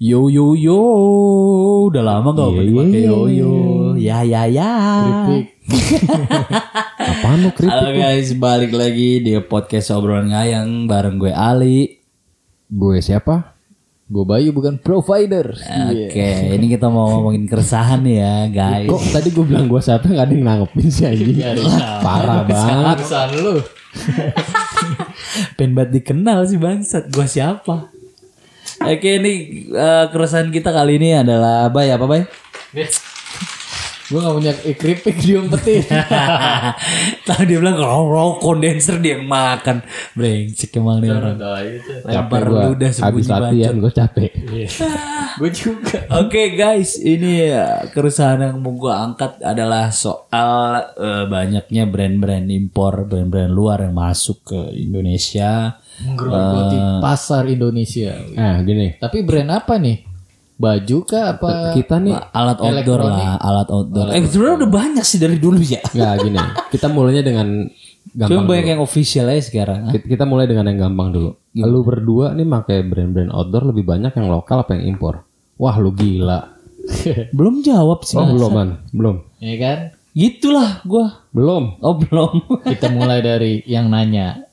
Yo yo yo, udah lama gak Iya, pakai iya, yo yo. Ya ya ya. Apaan lu kritik? Halo guys, balik lagi di podcast obrolan ngayang bareng gue Ali. Gue siapa? Gue Bayu bukan provider. Oke, ini kita mau ngomongin keresahan ya guys. Kok tadi gue bilang gue siapa nggak ada yang nanggepin sih anjing? Parah banget. Kesan lu. Pengen banget dikenal sih bangsat. Gue siapa? Oke, ini eh, keresahan kita kali ini adalah Bay apa Bay? Gue gak punya keripik diumpetin. Tahu dia bilang kalau raw kondenser dia yang makan. Brengsek emang nih orang. Lempar gue ludah habis sembunyi latihan gue capek. gue juga. Oke guys, ini ya, keresahan yang mau gue angkat adalah soal eh, banyaknya brand-brand impor, brand-brand luar yang masuk ke Indonesia. Menggerogoti pasar Indonesia. Nah gini, Tapi brand apa nih? Baju kah apa? kita nih Alat outdoor lah, alat outdoor. Eh sebenarnya udah banyak sih dari dulu ya. nggak gini. Kita mulainya dengan Cuma gampang. banyak dulu. yang official aja sekarang. Kita, kita mulai dengan yang gampang dulu. Lu berdua nih pakai brand-brand outdoor lebih banyak yang lokal apa yang impor? Wah lu gila. Belum jawab sih. Oh belum man, belum, ya kan? Gitulah gua. belum. Oh belum. Kita mulai dari yang nanya.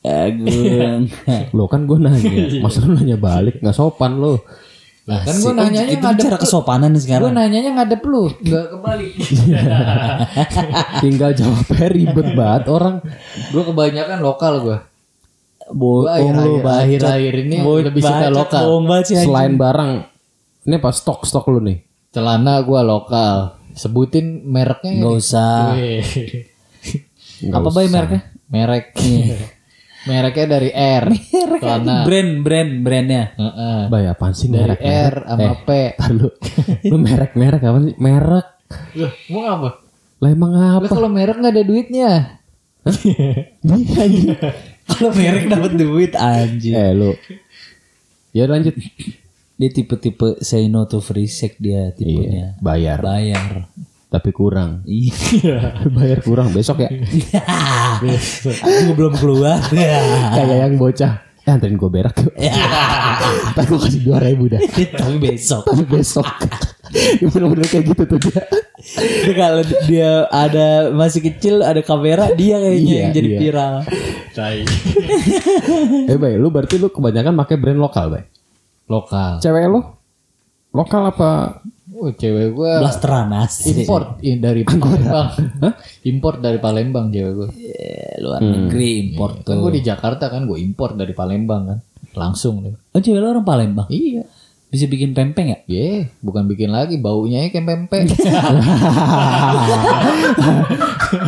Eh, gue- Lo kan gue nanya, masa lu nanya balik nggak sopan lo. Lah kan gue nanyanya itu ngadep cara kesopanan nih Gue sekarang. nanyanya ngadep lu. Gak kebalik. Tinggal jawabnya ribet banget orang. gue kebanyakan lokal gue. Bohong lu, akhir, bacot. akhir, akhir ini Bohong lebih suka bacot, lokal. sih. Selain barang, ini apa stok stok lu nih? Celana gue lokal. Sebutin mereknya. Nggak usah. Nggak Apa usah. bay mereknya? Merek. Mereknya dari R. Celana. Brand, brand, brandnya. Heeh. Bay apaan sih Dari merek? R sama P. Tar lu, lu merek merek apa sih? Merek. Loh, mau apa? Lah emang Lah apa? kalau merek nggak ada duitnya. Iya, anjing. Kalau merek dapat duit anjing. eh lu. Ya lanjut. Dia tipe-tipe say no to free sex dia tipenya. Bayar, Bayar. Tapi kurang. Iya. Bayar kurang besok ya. Aku belum keluar. Kayak yang bocah. Eh anterin gue berak yuk. Ntar gue kasih dua ribu dah. Tapi besok. Tapi besok. Bener-bener kayak gitu tuh dia. Kalau dia ada masih kecil ada kamera dia kayaknya Iya, yang jadi iya. viral. Eh bay, lu berarti lu kebanyakan pakai brand lokal bay. Lokal. Cewek lu? Lokal apa? Oh, cewek gue Blasteran asli. import dari Palembang. import dari Palembang cewek gue. Eh, luar negeri import Kan tuh. gue di Jakarta kan gue import dari Palembang kan. Langsung deh. Oh cewek lu orang Palembang. Iya. Bisa bikin pempeng ya? Ye, bukan bikin lagi baunya ya kayak pempek.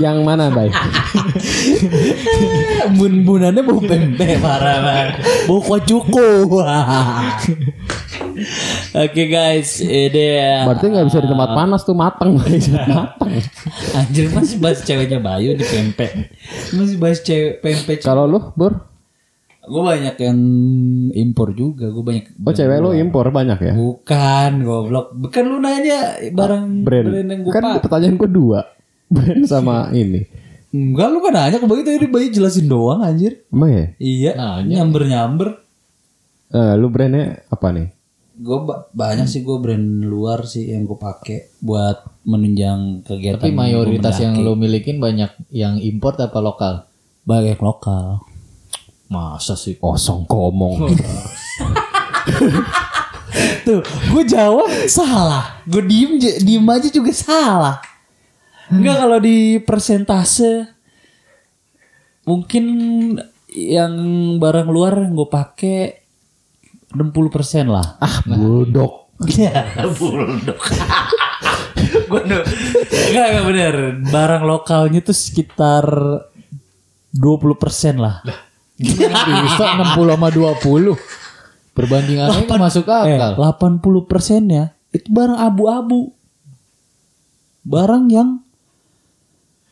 yang mana bay? Bun-bunannya bau pempek parah banget. Bau kuacuko. Oke guys, ini ya. Berarti nggak bisa di tempat panas tuh matang bay. matang. Anjir masih bahas ceweknya Bayu di pempek. Masih bahas cewek pempek. Kalau lu bur? Gue banyak yang impor juga. Gue banyak. Oh cewek lu impor banyak ya? Bukan goblok. Bukan lu nanya barang Brand. yang gue Kan pertanyaan gue dua. Brand sama ini. Enggak lu kan nanya ke Bayu tadi Bayu jelasin doang anjir. Emang ya? Iya. Nanya. Nyamber-nyamber. Eh, lu brandnya apa nih? Gue banyak sih gue brand luar sih yang gue pakai buat menunjang kegiatan. Tapi mayoritas yang lo milikin banyak yang import apa lokal? banyak lokal. Masa sih? Kosong komong. Tuh, gue jawab salah. Gue diem diem aja juga salah. Enggak kalau di persentase mungkin yang barang luar yang gue pakai 60% lah. ah buldog. Ya, bulldog. gue enggak enggak bener. Barang lokalnya tuh sekitar 20% lah. Bisa 60 sama 20. Perbandingannya itu masuk Eh, akal. 80 persennya itu barang abu-abu. Barang yang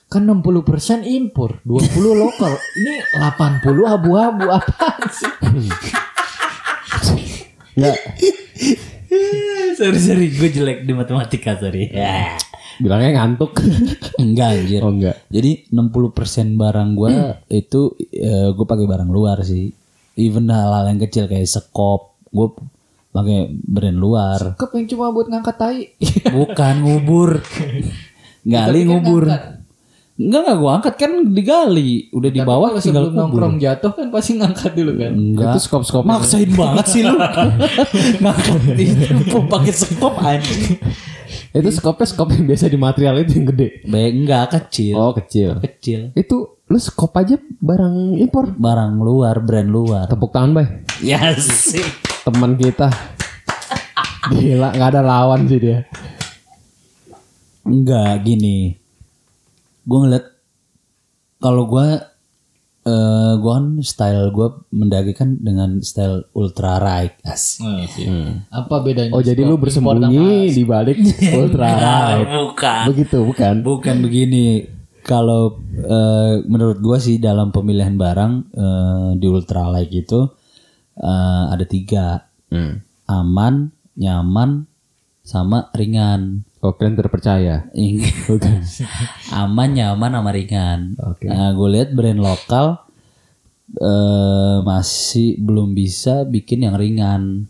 Kan 60% impor, 20 lokal. Ini 80 abu-abu apaan sih? Enggak. sorry sorry gue jelek di matematika sorry. Ya. Bilangnya ngantuk. Enggak anjir. oh enggak. Jadi 60% barang gue itu gue pakai barang luar sih. Even hal-hal yang kecil kayak sekop, gue pakai brand luar Kep yang cuma buat ngangkat tai. bukan ngubur gali kan ngubur ngangkat. Enggak enggak gua angkat kan digali udah di bawah tinggal sebelum kubur nongkrong jatuh kan pasti ngangkat dulu kan. enggak Itu skop-skop. maksain banget sih lu ngangkat itu pakai skop anjing Itu skopnya skop yang biasa di material itu yang gede. baik enggak kecil Oh kecil. kecil Itu lu skop aja barang impor. barang luar brand luar Tepuk tangan bay. ya sih Teman kita. Gila nggak ada lawan sih dia. Enggak gini. Gue ngeliat kalau gue eh gue kan style gue mendaki kan dengan style ultra ride as. Apa bedanya? Oh jadi lu bersembunyi di balik ultra ride. bukan. Begitu bukan? Bukan begini. Kalau eh, menurut gue sih dalam pemilihan barang eh, di ultra light itu eh, ada tiga Hmm. aman, nyaman, sama ringan. Oh kalian terpercaya. Bukan. aman, nyaman, sama ringan. Oke. Nah, gue lihat brand lokal eh masih belum bisa bikin yang ringan.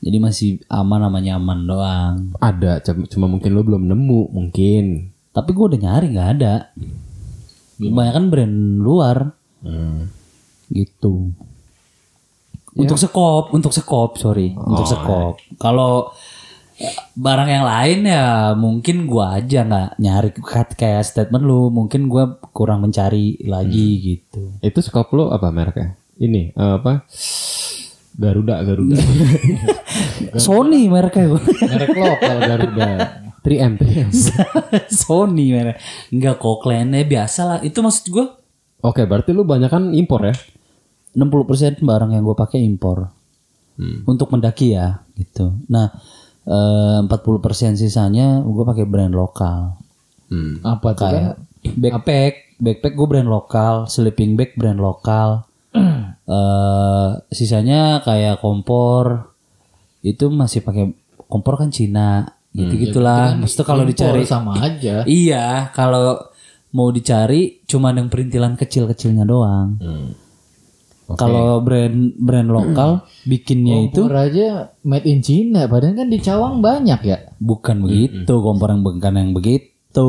Jadi masih aman sama nyaman doang. Ada cuma, mungkin lu belum nemu mungkin. Tapi gue udah nyari nggak ada. Kebanyakan brand luar Hmm. gitu. Untuk sekop, untuk sekop, sorry, untuk sekop. Kalau eh, barang yang lain ya mungkin gua aja nggak nyari kayak statement lu, mungkin gua kurang mencari lagi gitu. Itu skop lu apa mereknya? Ini eh, apa? Garuda Garuda. Sony mereknya gua. Merek lokal Garuda. 3M 3M. Sony merek. Enggak kok kliennya biasa lah. Itu maksud gua Oke berarti lu banyak kan impor ya? 60% barang yang gue pakai impor. Untuk mendaki ya gitu. Nah, eh, 40% sisanya gue pakai brand lokal. Hmm. Apa tuh kan? Kayak backpack, backpack gue brand lokal, sleeping bag brand lokal. eh sisanya kayak kompor itu masih pakai kompor kan Cina gitu gitulah. Maksudnya kalau dicari sama aja. iya kalau mau dicari cuman yang perintilan kecil-kecilnya doang. Hmm. Kalau brand brand lokal bikinnya itu Kompor aja made in China, padahal kan di Cawang banyak ya. bukan begitu kompor yang bukan yang begitu.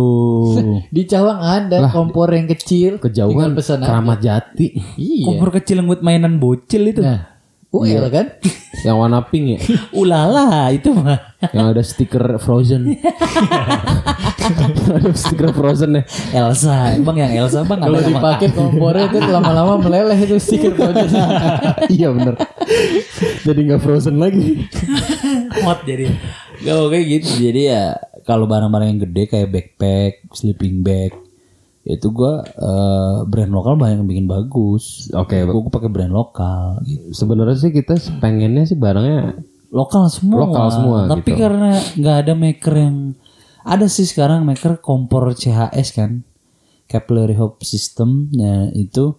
Di Cawang ada kompor yang kecil. Kejauhan Tinggal pesan aja. keramat jati Iya. kompor kecil yang buat mainan bocil itu. Nah, UL kan? yang warna pink ya, Ulala itu mah. yang ada stiker Frozen. ada stiker Frozen ya. Elsa, bang yang Elsa bang Kalau dipakai kompornya itu lama-lama meleleh itu stiker project. iya bener. Jadi nggak Frozen lagi. hot jadi. Gak kayak gitu. Jadi ya kalau barang-barang yang gede kayak backpack, sleeping bag itu gua eh, brand lokal banyak yang bikin bagus. Oke, Gue pakai brand lokal. Gitu. sebenarnya sih kita pengennya sih barangnya lokal semua. Lokal semua, Tapi gitu. karena nggak ada maker yang ada sih sekarang maker kompor CHS kan, capillary hope system, ya itu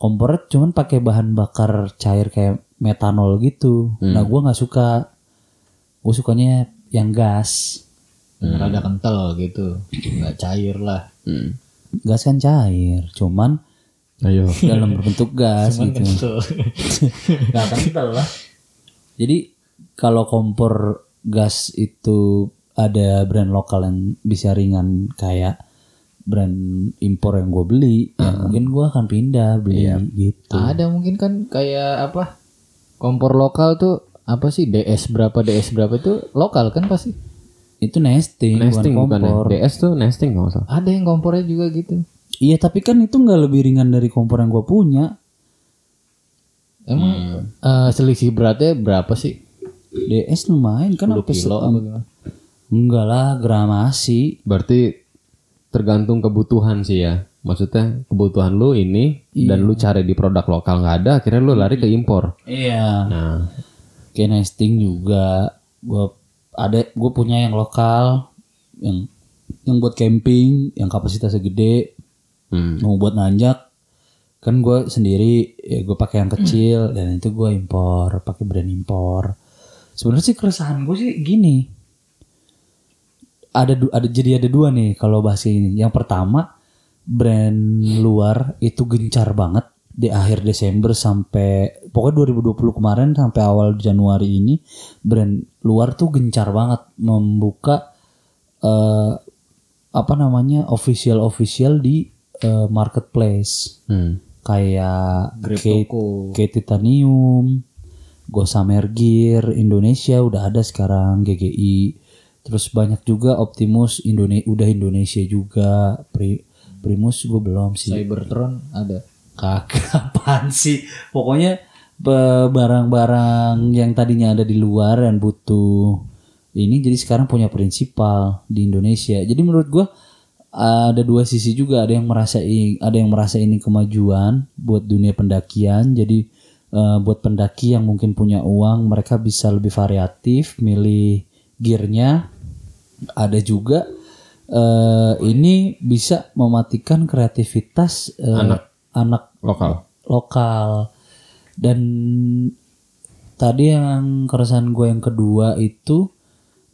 kompor cuman pakai bahan bakar cair kayak metanol gitu. Hmm. Nah gua nggak suka, gue sukanya yang gas. Rada kental gitu. Nggak cair lah. Hmm. Gas kan cair, cuman Ayo. dalam berbentuk gas gitu. Kental. Gak kental lah. Jadi kalau kompor gas itu ada brand lokal yang bisa ringan kayak brand impor yang gue beli, ya mungkin gue akan pindah beli gitu. Ada mungkin kan kayak apa? Kompor lokal tuh apa sih DS berapa DS berapa itu lokal kan pasti. Itu nesting, Nesting bukan bukan ya? kompor. DS tuh nesting nggak usah. Ada yang kompornya juga gitu. Iya tapi kan itu nggak lebih ringan dari kompor yang gue punya. Emang eh, selisih beratnya berapa sih? DS lumayan kan 10 apa kilo se- apa gimana? Enggak lah gramasi. Berarti tergantung kebutuhan sih ya. Maksudnya kebutuhan lu ini dan lu cari di produk lokal nggak ada, akhirnya lu lari ke impor. Iya. Nah, kayak nesting juga gua ada gue punya yang lokal yang yang buat camping yang kapasitasnya gede. Hmm. mau buat nanjak kan gue sendiri ya gue pakai yang kecil dan itu gue impor pakai brand impor. Sebenarnya sih keresahan gue sih gini. Ada ada jadi ada dua nih kalau bahas ini. Yang pertama brand luar itu gencar banget di akhir Desember sampai pokoknya 2020 kemarin sampai awal Januari ini brand luar tuh gencar banget membuka eh, apa namanya official official di eh, marketplace Hmm. kayak Kate, Titanium, Gossamer Gear Indonesia udah ada sekarang GGI. Terus banyak juga Optimus Indonesia udah Indonesia juga. Pri- Primus gue belum sih. Cybertron ada. Kagak apaan sih. Pokoknya barang-barang yang tadinya ada di luar dan butuh ini jadi sekarang punya prinsipal di Indonesia. Jadi menurut gua ada dua sisi juga ada yang merasa ada yang merasa ini kemajuan buat dunia pendakian. Jadi eh, buat pendaki yang mungkin punya uang mereka bisa lebih variatif milih gearnya. Ada juga eh, ini bisa mematikan kreativitas eh, Anak. anak Lokal. lokal. Dan tadi yang keresahan gue yang kedua itu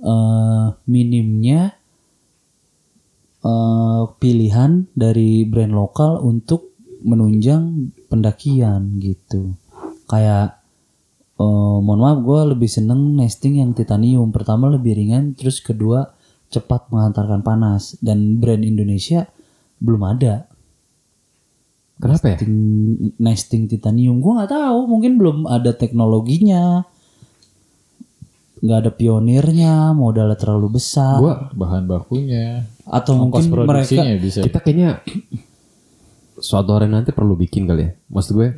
eh, minimnya eh, pilihan dari brand lokal untuk menunjang pendakian gitu. Kayak eh, mohon maaf gue lebih seneng nesting yang titanium. Pertama lebih ringan terus kedua cepat mengantarkan panas. Dan brand Indonesia belum ada Kenapa ya? nesting, nesting titanium gue nggak tahu mungkin belum ada teknologinya nggak ada pionirnya modalnya terlalu besar Gua Bahan bakunya. atau Ongkos mungkin mereka bisa. kita kayaknya suatu hari nanti perlu bikin kali ya. Maksud gue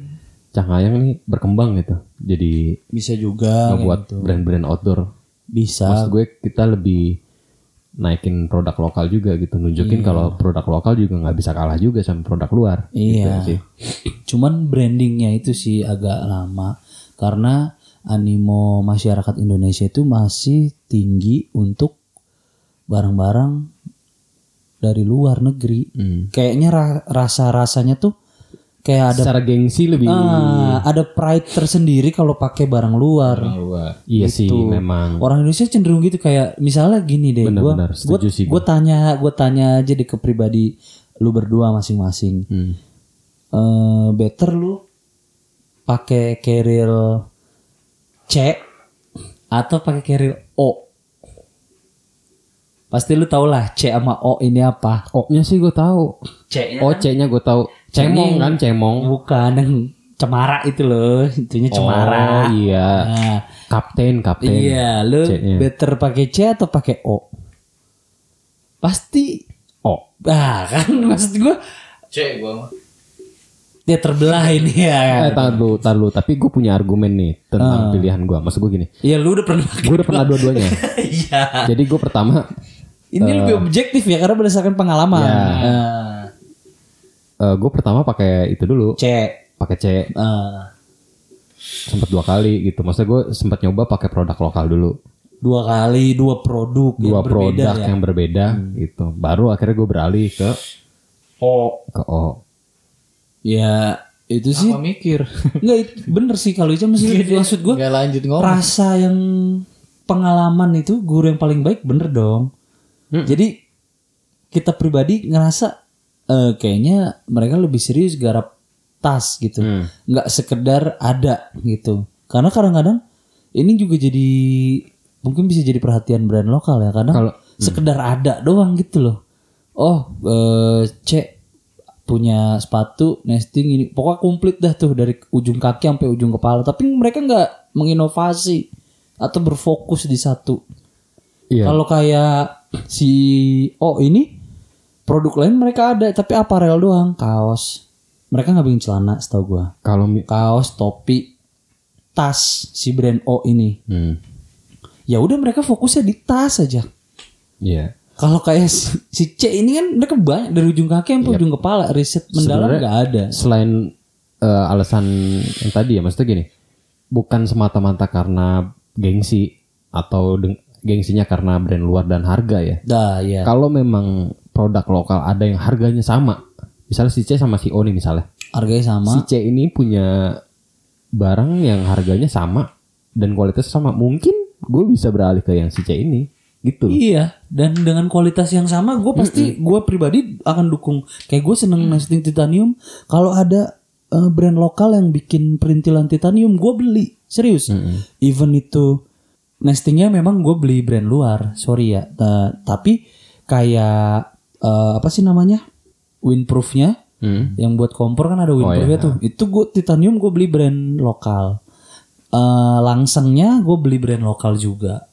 Cahayang nih berkembang gitu. Jadi bisa juga ngebuat gitu. brand-brand outdoor. bisa Maksud gue kita lebih naikin produk lokal juga gitu. Nunjukin kalau produk lokal juga nggak bisa kalah juga sama produk luar. Iya. Gitu sih. Cuman brandingnya itu sih agak lama karena animo masyarakat Indonesia itu masih tinggi untuk barang-barang dari luar negeri. Hmm. Kayaknya ra- rasa-rasanya tuh kayak ada Secara gengsi lebih ah, ada pride tersendiri kalau pakai barang luar. Orang luar. Iya sih Gitu. memang. Orang Indonesia cenderung gitu kayak misalnya gini deh, sih gua tanya gua tanya aja deh ke pribadi lu berdua masing-masing. Hmm. eh better lu pakai carrier C atau pakai carrier O. Pasti lu tau lah C sama O ini apa. O-nya sih gue tahu. C-nya Oh C-nya gue tahu. Cemong kan cemong. bukan yang cemara itu loh, itunya cemara. Oh iya. Nah, Kapten, kapten. iya, lu C-nya. better pakai C atau pakai O? Pasti O. Ah kan maksud gua Cek gua mah. dia terbelah ini ya. Eh, tar dulu, tar dulu. Tapi gue punya argumen nih tentang pilihan gue. Maksud gue gini. Iya lu udah pernah pakai. Gue udah pernah dua-duanya. Iya. Jadi gue pertama Ini lebih objektif ya karena berdasarkan pengalaman. Ya. Nah, gue pertama pakai itu dulu. C. Pakai C. Nah, Sempet dua kali gitu. Maksudnya gue sempat nyoba pakai produk lokal dulu. dua kali dua produk Dua yang berbeda produk ya. yang berbeda gitu. Baru akhirnya gue beralih ke O. ke O. Ya itu sih Apa mikir? Enggak itu bener sih kalau itu maksud maksud gue Gak lanjut ngomong. rasa yang pengalaman itu guru yang paling baik bener dong. Jadi kita pribadi ngerasa eh, kayaknya mereka lebih serius garap tas gitu, Hmm. nggak sekedar ada gitu. Karena kadang-kadang ini juga jadi mungkin bisa jadi perhatian brand lokal ya. Kadang Kalau- sekedar ada doang gitu loh. Oh, eh, cek punya sepatu nesting ini pokoknya komplit dah tuh dari ujung kaki sampai ujung kepala tapi mereka nggak menginovasi atau berfokus di satu Iya. kalau kayak si oh ini produk lain mereka ada tapi aparel doang kaos. Mereka nggak bikin celana setahu gua. Kalau kaos topi tas si brand O ini. Hmm. ya udah mereka fokusnya di tas aja. Iya. kalau kayak si, si C ini kan mereka banyak dari ujung kaki sampai ujung kepala riset mendalam nggak ada. Selain eh, alasan yang tadi ya, maksudnya gini, bukan semata-mata karena gengsi atau gengsinya karena brand luar dan harga ya. dah ya Kalau memang produk lokal ada yang harganya sama, misalnya si C sama si O nih misalnya, harganya sama. Si C ini punya barang yang harganya sama dan kualitasnya sama, mungkin gue bisa beralih ke yang si C ini, gitu. Iya, dan dengan kualitas yang sama, gue pasti gue pribadi akan dukung. Kayak gue seneng nesting titanium. Kalau ada eh, brand lokal yang bikin perintilan titanium gue beli. Serius. Even itu nestingnya memang gue beli brand luar. Sorry ya. Ta- tapi kayak eh, apa sih namanya? Windproofnya. Hmm. yang buat kompor kan ada windproofnya tuh. Itu gue titanium gue beli brand lokal. Eh, langsengnya gue beli brand lokal juga.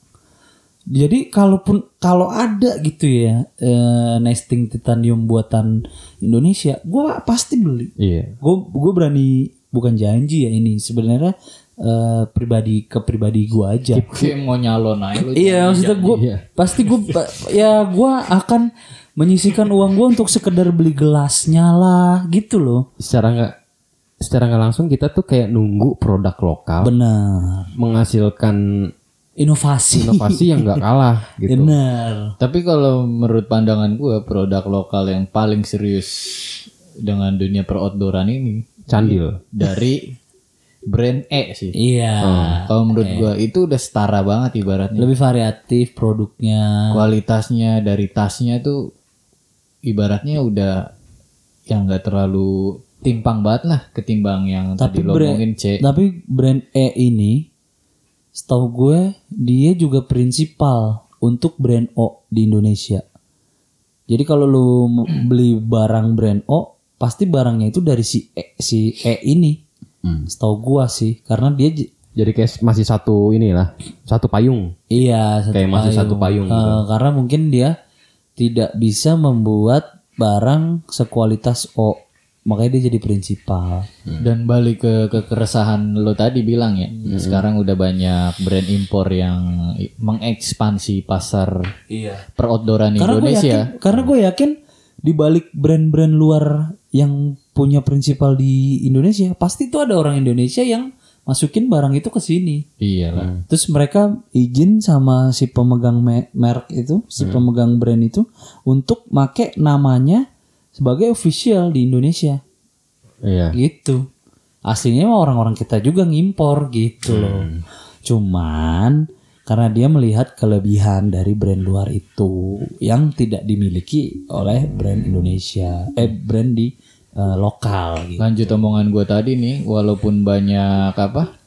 Jadi kalaupun kalau ada gitu ya eh, nesting titanium buatan Indonesia gue pasti beli. Iya. gue gue berani bukan janji ya ini sebenarnya eh, pribadi ke pribadi gue aja. Kayak mau nyalon aja iya maksudnya gue pasti gue ya gue akan menyisikan uang gue untuk sekedar beli gelasnya lah gitu loh Secara nggak secara nggak langsung kita tuh kayak nunggu produk lokal benar menghasilkan inovasi inovasi yang nggak kalah gitu. benar Tapi kalau menurut pandangan gue produk lokal yang paling serius dengan dunia peroutdooran ini Candil. dari brand E sih. iya Kalau menurut gue itu udah setara banget ibaratnya. lebih variatif produknya Kualitasnya dari tasnya tuh ibaratnya udah yang nggak terlalu timpang banget lah ketimbang yang Tapi tadi lo brand- ngomongin C. Tapi brand E ini setahu gue dia juga prinsipal untuk brand O di Indonesia. Jadi kalau lu m- beli barang brand O, pasti barangnya itu dari si E, si E ini. Setahu gua sih, karena dia Jadi kayak masih satu inilah, satu payung. iya satu Kayak masih satu payung gitu. Eh, karena mungkin dia tidak bisa membuat barang sekualitas O. Makanya dia jadi prinsipal. Dan balik ke, ke keresahan lo tadi bilang ya, sekarang udah banyak brand impor yang mengekspansi pasar Iya. peroutdooran Karena gue Indonesia. yakin, karena gue yakin di balik brand-brand luar yang punya prinsipal di Indonesia, pasti itu ada orang Indonesia yang masukin barang itu ke sini. Iya lah. Terus mereka izin sama si pemegang me- merek itu, si pemegang brand itu untuk make namanya sebagai official di Indonesia. Iya. Gitu. Aslinya mah orang-orang kita juga ngimpor gitu loh. Cuman karena dia melihat kelebihan dari brand luar itu yang tidak dimiliki oleh brand Indonesia, eh brand di eh, lokal gitu. Lanjut omongan gue tadi nih, walaupun banyak apa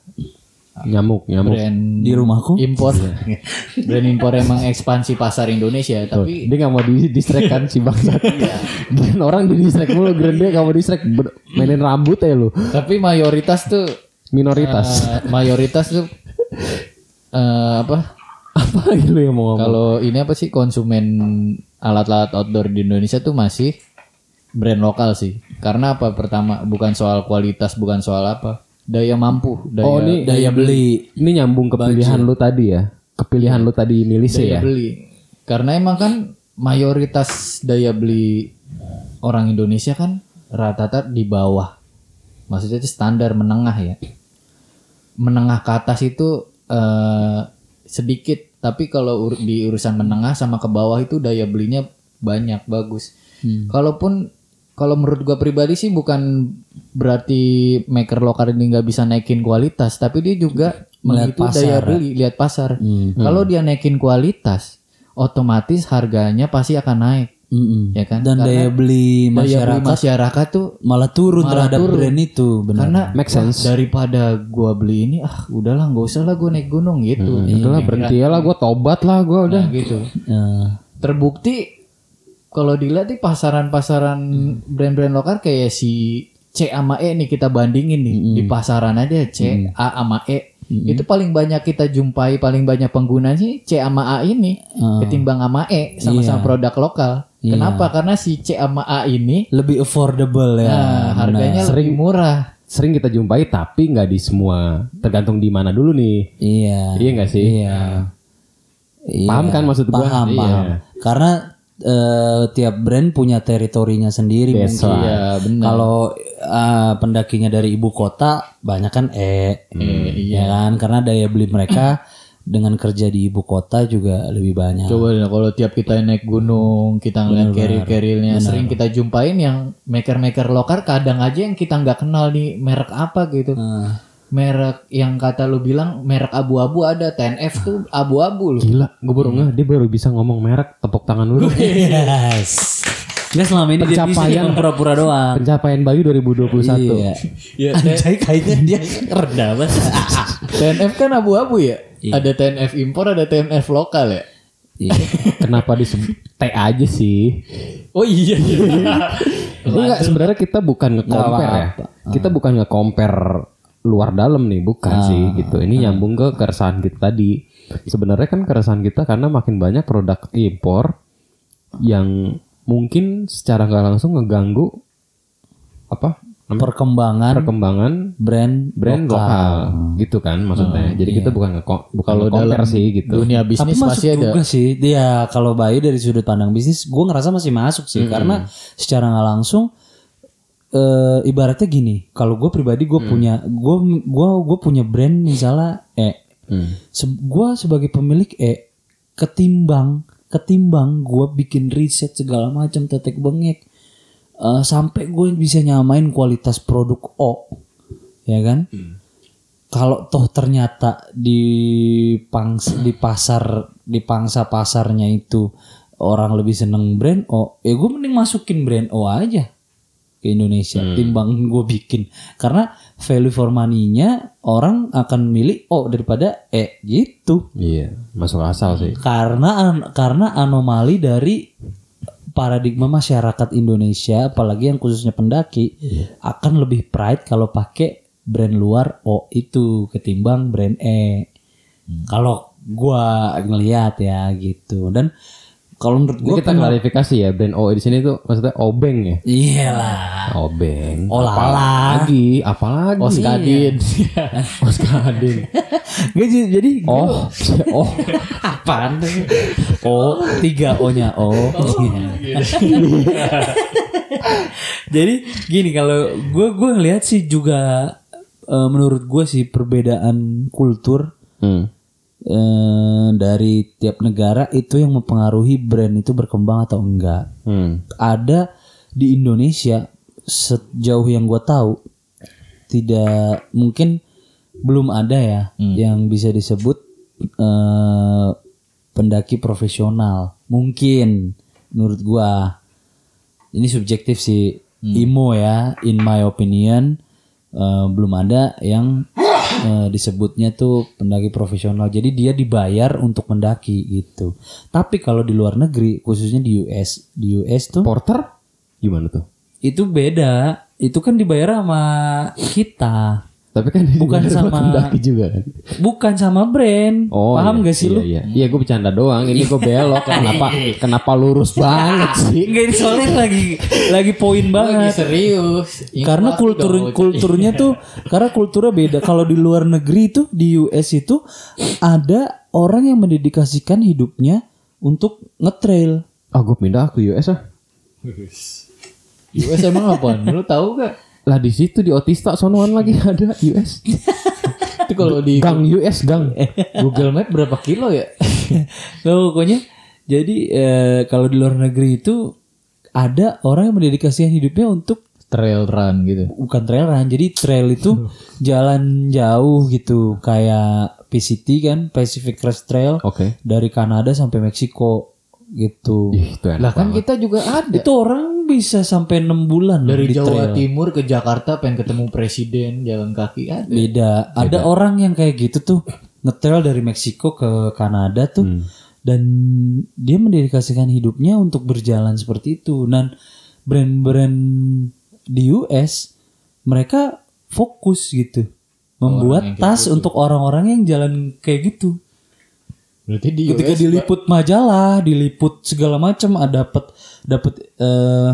Nyamuk, nyamuk. brand Di rumahku impor, brand impor emang ekspansi pasar Indonesia, tapi Dia nggak mau di distract kan si bangsat. Dan orang di distract mulu, Grand dia nggak mau distract. Ber- Mainin rambut ya lu. tapi mayoritas tuh Minoritas. eh, mayoritas tuh eh, apa Apa lagi lu yang mau ngomong? Kalau ini apa sih konsumen alat-alat outdoor di Indonesia tuh masih brand lokal sih. Karena apa? Pertama bukan soal kualitas, bukan soal apa. Daya mampu, daya, Oh ini daya beli. Ini nyambung ke pilihan lu tadi ya. Kepilihan lu tadi milih sih daya ya. beli. Karena emang kan mayoritas daya beli orang Indonesia kan rata-rata di bawah. Maksudnya itu standar menengah ya. Menengah ke atas itu eh, sedikit, tapi kalau ur- di urusan menengah sama ke bawah itu daya belinya banyak, bagus. Kalaupun kalau menurut gua pribadi sih bukan berarti maker lokal ini nggak bisa naikin kualitas, tapi dia juga menghitung pasar, daya ya. beli, lihat pasar. Kalau dia naikin kualitas, otomatis harganya pasti akan naik, Mm-mm. ya kan? Dan Karena daya beli daya masyarakat beli masyarakat tuh malah turun Malah terhadap turun. brand itu, benar. karena Make sense. daripada gua beli ini, ah udahlah nggak usah lah gua naik gunung gitu. Udah lah berhenti ya lah gue tobat lah gue udah. Nah, gitu. Eh, Terbukti kalau dilihat di pasaran-pasaran brand-brand lokal kayak si C sama E nih kita bandingin nih di pasaran aja C A sama E itu paling banyak kita jumpai paling banyak pengguna sih C sama A ini ketimbang sama E sama-sama produk lokal. Kenapa? Karena si C sama A ini lebih affordable ya. nah, harganya lebih murah. Sering kita jumpai tapi nggak di semua. Tergantung di mana dulu nih. Iya. Iya nggak sih? Iya. Iya. Paham kan maksud gua? Paham, Iya. paham. Karena eh, tiap brand punya teritorinya sendiri That's mungkin. Iya, benar. Kalau eh, pendakinya dari ibu kota, banyak kan E, ya kan? Karena daya beli mereka dengan kerja di ibu kota juga lebih banyak. Coba deh kalau tiap kita naik gunung, kita ngeliat carrier-carriernya sering kita jumpain yang maker-maker lokal kadang aja yang kita nggak kenal nih merek apa gitu. Nah, Merek yang kata lu bilang merek abu-abu ada 10F tuh abu-abu loh. Gila, gue baru nggak dia baru bisa ngomong merek tepuk tangan dulu. yes. Nggak selama ini dia bisa Pencapaian- pura-pura doang. Pencapaian Bayu 2021. Iya. Ya, Anjay kayaknya dia rendah banget. TNF kan abu-abu ya. Iya. Ada TNF impor, ada TNF lokal ya. Iya. Kenapa disebut T aja sih? Oh iya. iya. Enggak, sebenarnya kita bukan nge-compare ya. Kita bukan nge-compare luar dalam nih, bukan sih gitu. Ini nyambung ke keresahan kita tadi. Sebenarnya kan keresahan kita karena makin banyak produk impor yang mungkin secara nggak langsung ngeganggu apa? namanya? Perkembangan perkembangan brand brand lokal, gitu kan maksudnya. Jadi kita bukan bukan Kalau dalam sih gitu. dunia Tapi bisnis masuk masih ada. juga sih. Dia kalau Bayu dari sudut pandang bisnis, gue ngerasa masih masuk sih. Karena secara nggak langsung, eh ibaratnya gini. Kalau gue pribadi, gue punya, gue gua gue punya brand misalnya, eh, Hmm. se- gue sebagai pemilik, eh, ketimbang ketimbang gue bikin riset segala macam tetek bengek, eh, sampai gue bisa nyamain kualitas produk O, ya kan? kalau toh ternyata di pangs di pasar di pangsa pasarnya itu orang lebih seneng brand O, ya gue mending masukin brand O aja ke Indonesia timbang gue bikin. Karena value for money-nya orang akan milih O daripada E gitu. Iya, masuk asal sih. karena an- karena anomali dari paradigma masyarakat Indonesia apalagi yang khususnya pendaki akan lebih pride kalau pakai brand luar O itu ketimbang brand E. Kalau gua ngelihat ya gitu. Dan kalau menurut gua kita kan klarifikasi ya, brand O di sini tuh maksudnya obeng ya. iyalah Obeng. Oh, lala. Apalagi, apalagi. Oskadin. Oskadin. Gak, jadi Oh, oh. apaan? O tiga O nya O. Jadi gini kalau gue gue ngelihat sih juga eh, menurut gue sih perbedaan kultur Hmm. Eh, dari tiap negara itu yang mempengaruhi brand itu berkembang atau enggak. Hmm. Ada di Indonesia sejauh yang gue tahu tidak mungkin belum ada ya yang bisa disebut eh, pendaki profesional. Mungkin menurut gua ini subjektif sih Imo ya, in my opinion eh, belum ada yang eh, disebutnya tuh pendaki profesional. Jadi dia dibayar untuk mendaki gitu. Tapi kalau di luar negeri, khususnya di US, di US tuh Porter gimana tuh? itu beda. Itu kan dibayar sama kita, Tapi kan Bukan sama- pendaki juga kan. bukan sama brand. Paham iya, gak sih iya, lu? Iya, iya gue bercanda doang. Ini gue belok. kenapa kenapa lurus banget sih? Enggak ini soalnya lagi lagi poin Lagi banget. serius. Ini Karena kultur dong. kulturnya tuh karena kulturnya beda. Kalau di luar negeri itu di US itu ada orang yang mendedikasikan hidupnya untuk ngetrail. Ah gue pindah ke US ah. US emang apa? Lu tahu gak? Lah di situ di Otista sonoan lagi ada US. Itu kalau di gang US gang. Google Map berapa kilo ya? Nah, pokoknya jadi eh, kalau di luar negeri itu ada orang yang mendedikasikan hidupnya untuk Trail run gitu. bukan trail run. Jadi trail itu jalan jauh gitu kayak PCT kan Pacific Crest Trail Oke. dari Kanada sampai Meksiko gitu. Ih, itu Lah kan banget. kita juga ada. Itu orang bisa sampai enam bulan Dari di Jawa trail. Timur ke Jakarta pengen ketemu presiden jalan kaki ada. Beda. Ada orang yang kayak gitu tuh ngetrail dari Meksiko ke Kanada tuh dan dia mendedikasikan hidupnya untuk berjalan seperti itu. Dan brand-brand di US mereka fokus gitu membuat tas untuk orang-orang yang jalan kayak gitu. Berarti di Ketika US diliput majalah, diliput segala macam, ada dapat dapat eh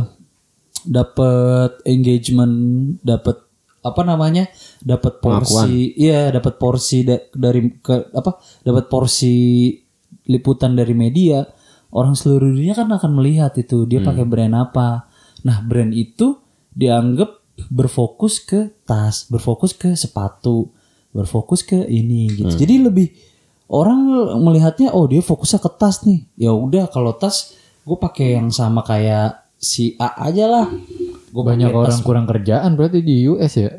dapat engagement, dapat apa namanya? dapat porsi, iya, dapat porsi da- dari ke apa? dapat porsi liputan dari media. Orang seluruh dunia kan akan melihat itu dia pakai brand apa. Nah, brand itu dianggap berfokus ke tas, berfokus ke sepatu, berfokus ke ini gitu. Jadi lebih orang melihatnya oh dia fokusnya ke tas nih. Ya udah kalau tas gue pakai yang sama kayak si A aja lah. Gue banyak orang kurang kerjaan berarti di US ya.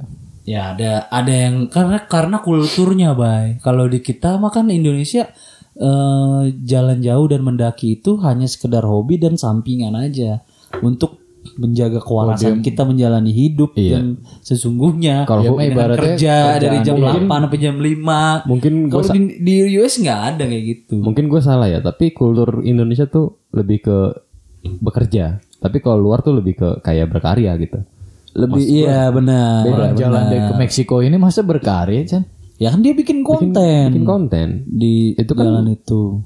Ya ada ada yang karena karena kulturnya bay. Kalau di kita mah kan Indonesia eh, jalan jauh dan mendaki itu hanya sekedar hobi dan sampingan aja. untuk menjaga kewarasan kita menjalani hidup yang sesungguhnya. Kalau Ya, ibaratnya kerja dari jam Mungkin- 8 sampai jam 5 mungkin kalau di, di US nggak ada kayak gitu. Mungkin gue salah ya tapi kultur Indonesia tuh lebih ke bekerja. Tapi kalau luar tuh lebih ke kayak berkarya gitu. Lebih iya benar Orang jalan deh ke Meksiko ini masa berkarya Chan? ya kan dia bikin konten. bikin konten. Di Itu kan- jalan itu.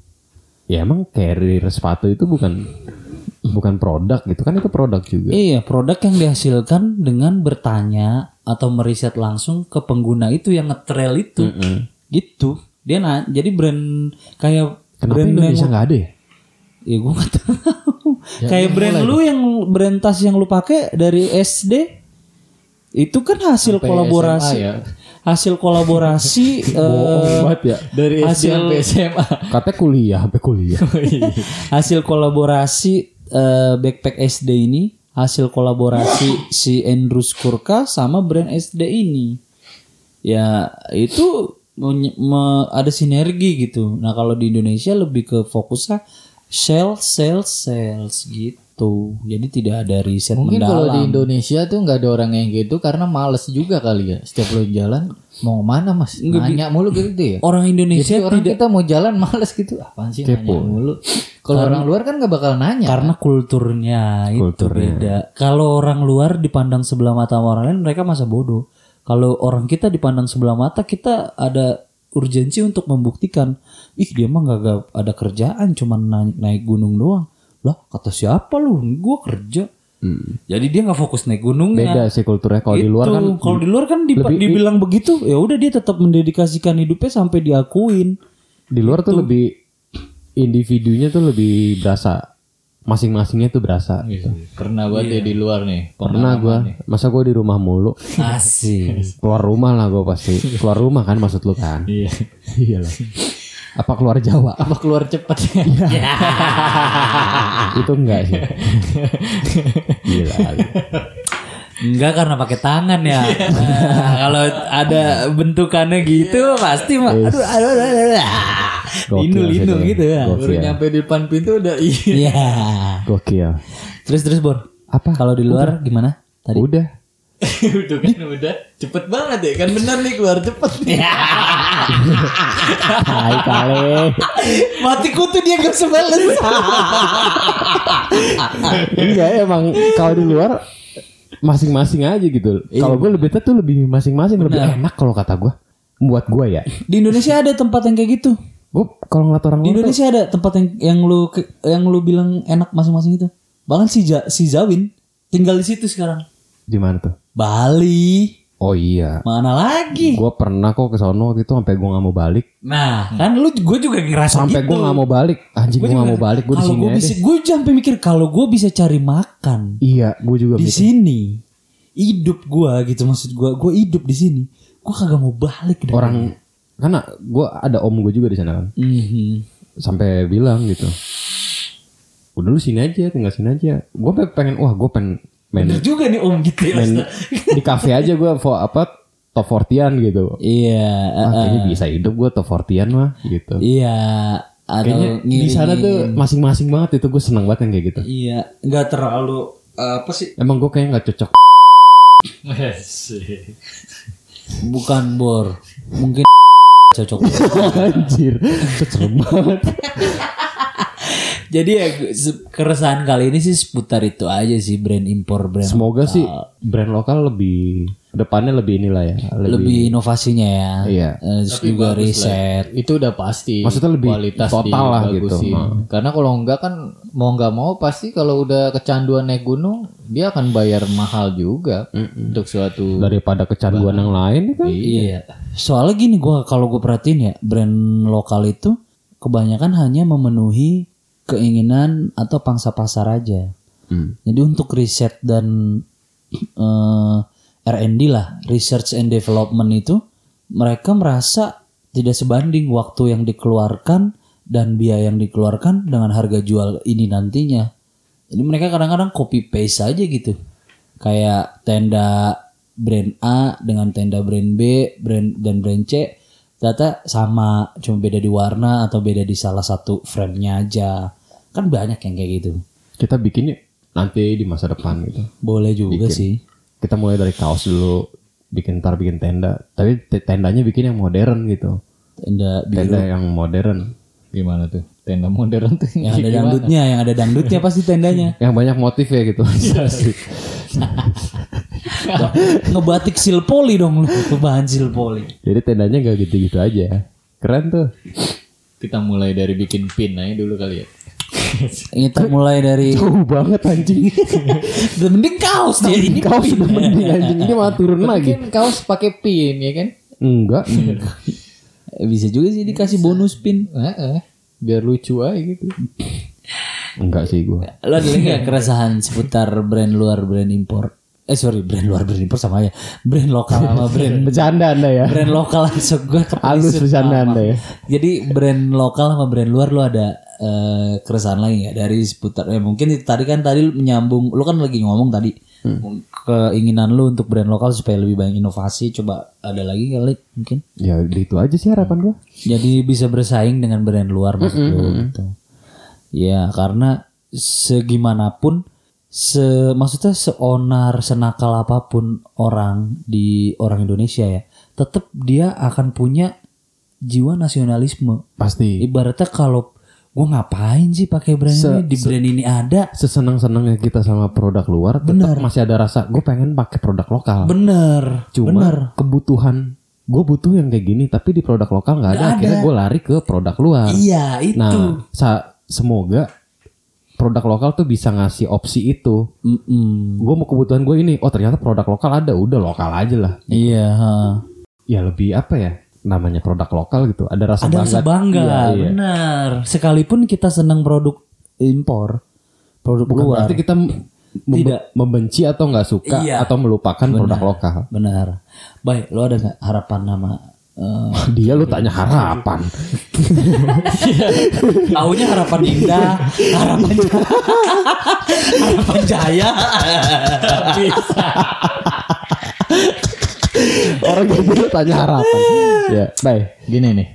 Ya emang carrier sepatu itu bukan bukan produk gitu kan itu produk juga Iya, produk yang dihasilkan dengan bertanya atau meriset langsung ke pengguna itu yang ngetrail itu. Gitu. Dia nah, jadi brand kayak kenapa brand Indonesia nggak ada ya ya gue gak tahu. kayak brand lu yang brand tas yang lu pakai dari SD itu kan hasil kolaborasi. SMA ya. Hasil kolaborasi banget ya Dari SD Hasil- sampai SMA. katanya kuliah sampai kuliah hasil kolaborasi eh, backpack SD ini hasil kolaborasi si Andrew Skurka sama brand SD ini. Ya itu menye- me- ada sinergi gitu. Nah kalau di Indonesia lebih ke fokusnya sales sales sales gitu jadi tidak ada riset Mungkin kalau di mendalam Indonesia tuh nggak ada orang yang gitu karena males juga kali ya. Setiap lo jalan mau mana mas? Nanya mulu gitu ya. orang Indonesia Jadi orang kita mau jalan males gitu. Apaan sih nanya mulu? Kalau orang luar kan nggak bakal nanya. karena kulturnya itu beda. Kalau orang luar dipandang sebelah mata sama orang lain, mereka masa bodoh. Kalau orang kita dipandang sebelah mata, kita ada urgensi untuk membuktikan, ih dia mah gak, ada kerjaan, cuman naik, naik gunung doang. Lah kata siapa lu? Gua kerja. Jadi dia nggak fokus naik gunungnya. beda sih kulturnya kalau di luar Itu. kan kalau di luar kan dipa- dibilang begitu, ya udah dia tetap mendedikasikan hidupnya sampai diakuin. di luar tuh lebih individunya tuh lebih berasa masing-masingnya tuh berasa gitu. Pernah banget ya di luar nih. pernah gue masa gue di rumah mulu Asik. keluar rumah lah gue pasti keluar rumah kan maksud lu kan Iya. iya lah apa keluar Jawa Apa keluar cepet? itu enggak sih gila Enggak karena pakai tangan ya. Nah, kalau ada bentukannya gitu pasti mah aduh aduh aduh. aduh. Linu linu gitu ya. Baru nyampe di depan pintu udah iya. Iya. gokil Terus terus Bor. Apa? Kalau di luar gimana? Tadi. udah udah kan udah. Cepet banget ya kan bener nih keluar cepet hai kali Mati kutu dia gak sebales. enggak emang kalau di luar masing-masing aja gitu. Kalau gue lebih tuh lebih masing-masing lebih enak kalau kata gue buat gue ya. Di Indonesia ada tempat yang kayak gitu. gue kalau ngeliat orang Di Indonesia ada tempat yang yang lu yang lu bilang enak masing-masing itu. Bahkan si si Zawin tinggal di situ sekarang. di mana tuh Bali. oh iya Mana lagi? gue pernah kok ke sono gitu sampai gue nggak mau balik Nah, kan lu gue juga ngerasa sampai gitu. gue nggak mau balik anjing gue nggak mau balik gue di Kalau sini gue aja bisa, gue sampai mikir kalau gue bisa cari makan iya gue juga di mikir. sini, hidup gue gitu maksud gue, gue hidup di sini, gue kagak mau balik dari- orang karena gue ada om gue juga di sana kan Mhm. sampai bilang gitu udah lu sini aja tinggal sini aja gue pengen wah gue pengen main Bener juga nih om gitu ya. main di kafe aja gue apa top 40 gitu Iya, ah, eh, kayaknya bisa hidup gue top 40 mah gitu iya. Atau kayaknya di sana tuh masing-masing banget itu gue seneng banget yang kayak gitu Iya, nggak terlalu apa sih? emang gue kayaknya nggak cocok Bukan bor, mungkin cocok. anjir serem banget Jadi ya keresahan kali ini sih seputar itu aja sih brand impor brand semoga sih brand lokal lebih depannya lebih inilah ya lebih, lebih inovasinya ya. Iya. Eh, terus juga riset. itu udah pasti Maksudnya lebih kualitas total lah gitu. Nah. karena kalau enggak kan mau nggak mau pasti kalau udah kecanduan naik gunung dia akan bayar mahal juga untuk suatu daripada kecanduan yang lain kan Iya. Soalnya gini gua kalau gue perhatiin ya brand lokal itu kebanyakan hanya memenuhi keinginan atau pangsa pasar aja. Hmm. Jadi untuk riset dan eh, R&D lah, research and development itu mereka merasa tidak sebanding waktu yang dikeluarkan dan biaya yang dikeluarkan dengan harga jual ini nantinya. Jadi mereka kadang-kadang copy paste aja gitu. Kayak tenda brand A dengan tenda brand B, brand dan brand C ternyata sama, cuma beda di warna atau beda di salah satu frame-nya aja. Kan banyak yang kayak gitu. kita bikin yuk nanti di masa depan gitu. Boleh juga sih. Kita mulai dari kaos dulu, bikin ntar bikin tenda. Tapi te- tendanya bikin yang modern gitu. Tenda biru. Tenda yang modern. Gimana tuh? Tenda modern tuh. Yang ada dangdutnya, yang ada dangdutnya pasti tendanya. Yang banyak motif ya gitu. Ngebatik silpoli dong lu, bahan silpoli. Jadi tendanya gak gitu-gitu aja. Keren tuh. Kita mulai dari bikin pin aja dulu kali ya. Kita mulai dari Jauh banget anjing. udah mending kaos dia ini Kau sudah mending anjing ini malah turun lagi. Kan kaos pakai pin ya kan? Enggak. Bisa juga sih dikasih bonus pin. Heeh. Biar lucu aja gitu. Enggak sih gue. Lo ada lagi gak keresahan seputar brand luar, brand impor? Eh sorry, brand luar, brand impor sama ya. Brand lokal sama brand Bercanda anda ya. brand lokal langsung gue Halus bercanda anda ya. Jadi brand lokal sama brand luar lu ada eh, keresahan lagi ya dari seputar ya mungkin itu tadi kan tadi lu menyambung lu kan lagi ngomong tadi keinginan lu untuk brand lokal supaya lebih banyak inovasi coba ada lagi kali mungkin Ya itu aja sih harapan gue. jadi bisa bersaing dengan brand luar maksud lu gitu. Ya karena segimanapun se maksudnya seonar senakal apa pun orang di orang Indonesia ya, tetap dia akan punya jiwa nasionalisme. Pasti. Ibaratnya kalau gue ngapain sih pakai brand ini di brand ini ada. Sesenang-senangnya kita sama produk luar, tetap masih ada rasa gue pengen pakai produk lokal. Bener, Cuma bener. kebutuhan gue butuh yang kayak gini, tapi di produk lokal nggak ada. Akhirnya gue lari ke produk luar. Iya itu. Nah, sa- semoga produk lokal tuh bisa ngasih opsi itu. Mm-mm. Gue mau kebutuhan gue ini, oh ternyata produk lokal ada, udah lokal aja lah. Iya. ha. Ya lebih apa ya? Namanya produk lokal gitu. Ada rasa Ada bangga. rasa bangga, Iya, iya. benar. Sekalipun kita senang produk impor, produk Bukan luar, berarti kita mem- Tidak. membenci atau nggak suka Iya. atau melupakan produk lokal. benar. Baik, lo ada nggak harapan nama? Eh, Dia lu tanya harapan. Taunya harapan indah, harapan jaya, harapan jaya. Orang gitu tanya harapan. ya, baik. Gini nih.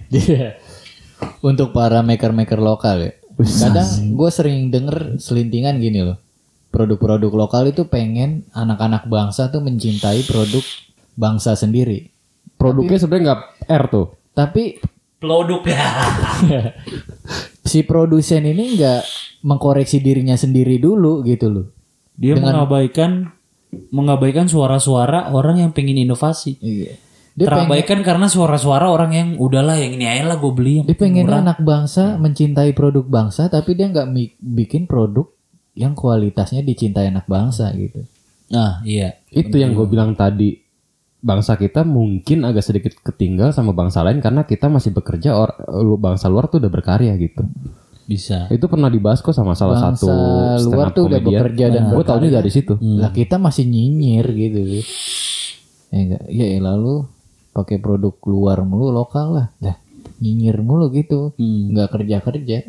Untuk para maker-maker lokal ya. Kadang gue sering denger selintingan gini loh. Produk-produk lokal itu pengen anak-anak bangsa tuh mencintai produk bangsa sendiri. Produknya sebenarnya nggak R tuh. Tapi Produk ya. si produsen ini nggak mengkoreksi dirinya sendiri dulu gitu loh. Dia mengabaikan mengabaikan suara-suara orang yang pengen inovasi. Iya. Dia Terabaikan karena suara-suara orang yang udahlah yang ini aja lah gue beli. yang Dia pengen anak bangsa mencintai produk bangsa tapi dia nggak bikin produk yang kualitasnya dicintai anak bangsa gitu. Nah, iya. Itu yang gue bilang tadi. Bangsa kita mungkin agak sedikit ketinggal sama bangsa lain karena kita masih bekerja or, lu bangsa luar tuh udah berkarya gitu. Bisa. Itu pernah dibahas kok sama salah Bangsa satu luar tuh udah comedian. bekerja dan gue taunya dari situ. Lah kita masih nyinyir gitu. Ya enggak, ya elah lu pakai produk luar mulu lokal lah. Dah nyinyir mulu gitu. Nggak kerja-kerja.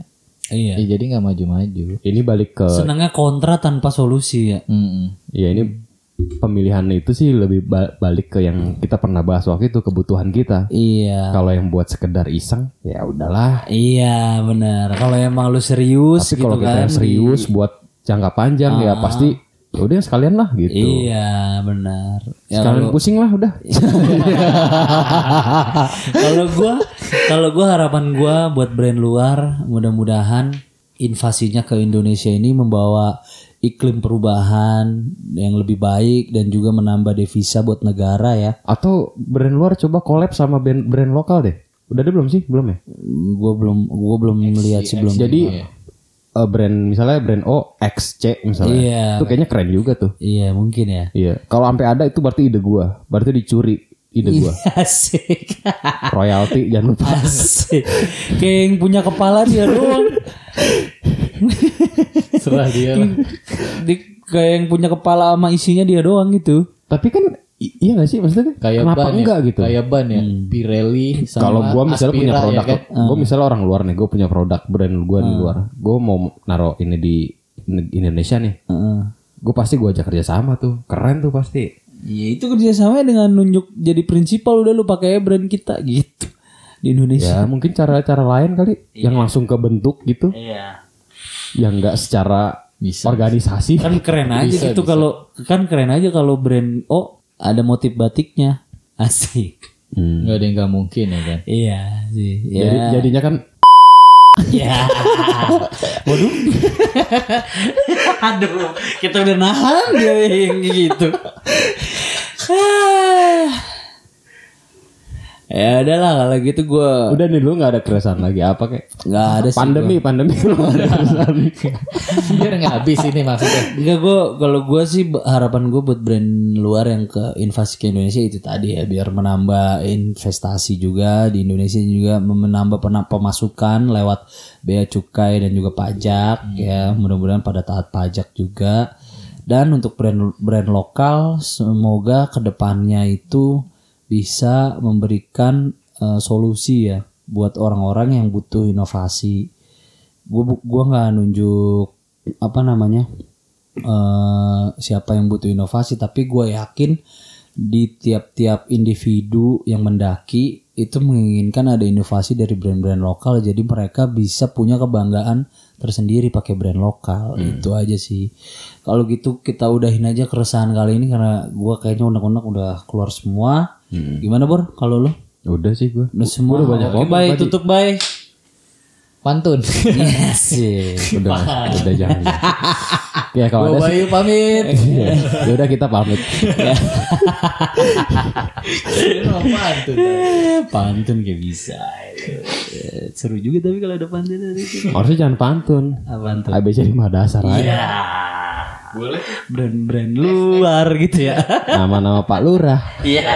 Iya. Ya jadi nggak maju-maju. Ini balik ke Senangnya kontra tanpa solusi ya. Mm-mm. ya ini pemilihan itu sih lebih ba- balik ke yang kita pernah bahas waktu itu kebutuhan kita. Iya. Kalau yang buat sekedar iseng ya udahlah. Iya benar. Kalau emang lu serius Tapi gitu kalau kita kan. yang serius buat jangka panjang ya pasti ya udah sekalian lah gitu. Iya benar. Ya, Sekalian pusing lah udah. kalau gua kalau gua harapan gua buat brand luar mudah-mudahan invasinya ke Indonesia ini membawa iklim perubahan yang lebih baik dan juga menambah devisa buat negara ya. Atau brand luar coba collab sama brand, brand lokal deh. Udah ada belum sih? Belum ya? Gua belum gua belum melihat sih belum. Jadi eh, brand misalnya brand O XC misalnya. Iya. Itu kayaknya keren juga tuh. Iya mungkin ya. Iya. Kalau sampai ada itu berarti ide gua. Berarti dicuri ide gua. Asik. Royalti jangan lupa. Asik. Kayak yang punya kepala dia doang. Serah dia lah. Di, kayak yang punya kepala sama isinya dia doang gitu. Tapi kan i- iya gak sih maksudnya Kayak kenapa ban enggak ya? gitu? Kayak ban ya. Pirelli sama Kalau gua misalnya punya Aspira, produk, ya kan? gua misalnya orang luar nih, gua punya produk brand gua di luar. Gua mau naruh ini di ne- Indonesia nih. Heeh. Gue pasti gua ajak kerja sama tuh. Keren tuh pasti. Ya itu kerjasama dengan nunjuk jadi prinsipal udah lu pakai brand kita gitu di Indonesia. Ya mungkin cara-cara lain kali yang langsung ke bentuk gitu, Iya. Yang enggak secara Bisa. organisasi. Kan keren aja Bisa, gitu kalau kan keren aja kalau brand oh ada motif batiknya. Asik. Hmm. Nggak ada yang nggak mungkin ya kan. Iya sih. Ya. Jadi jadinya kan Ya. Waduh. Aduh, kita udah nahan dia yang gitu. Ya udahlah kalau gitu gue udah nih lu nggak ada keresahan lagi apa kayak nggak ada sih. pandemi pandemi lu nggak ada keresahan. Biar nggak habis ini maksudnya. Enggak gue kalau gue sih harapan gue buat brand luar yang ke invasi ke Indonesia itu tadi ya biar menambah investasi juga di Indonesia juga menambah pemasukan lewat bea cukai dan juga pajak ya mudah-mudahan pada taat pajak juga dan untuk brand brand lokal semoga ke depannya itu bisa memberikan eh, solusi ya buat orang-orang yang butuh inovasi. Gue gua nggak nunjuk apa namanya eh siapa yang butuh inovasi tapi gue yakin di tiap-tiap individu yang mendaki itu menginginkan ada inovasi dari brand-brand lokal jadi mereka bisa punya kebanggaan tersendiri pakai brand lokal. Itu aja sih. Kalau gitu kita udahin aja keresahan kali ini karena gue kayaknya unek-unek udah keluar semua gimana bor? Kalau lo udah sih gue udah semua Udah banyak. Oke, ngomong bye tutup bye Pantun. yes udah udah jangan ya kalau ada sih. pamit. ya udah kita pamit. Pantun. pantun kayak bisa. Seru juga tapi kalau ada pantun. Harusnya jangan pantun. Apaan tuh ABC lima dasar aja. Ya boleh. Brand-brand luar gitu ya. Nama-nama Pak Lurah. Iya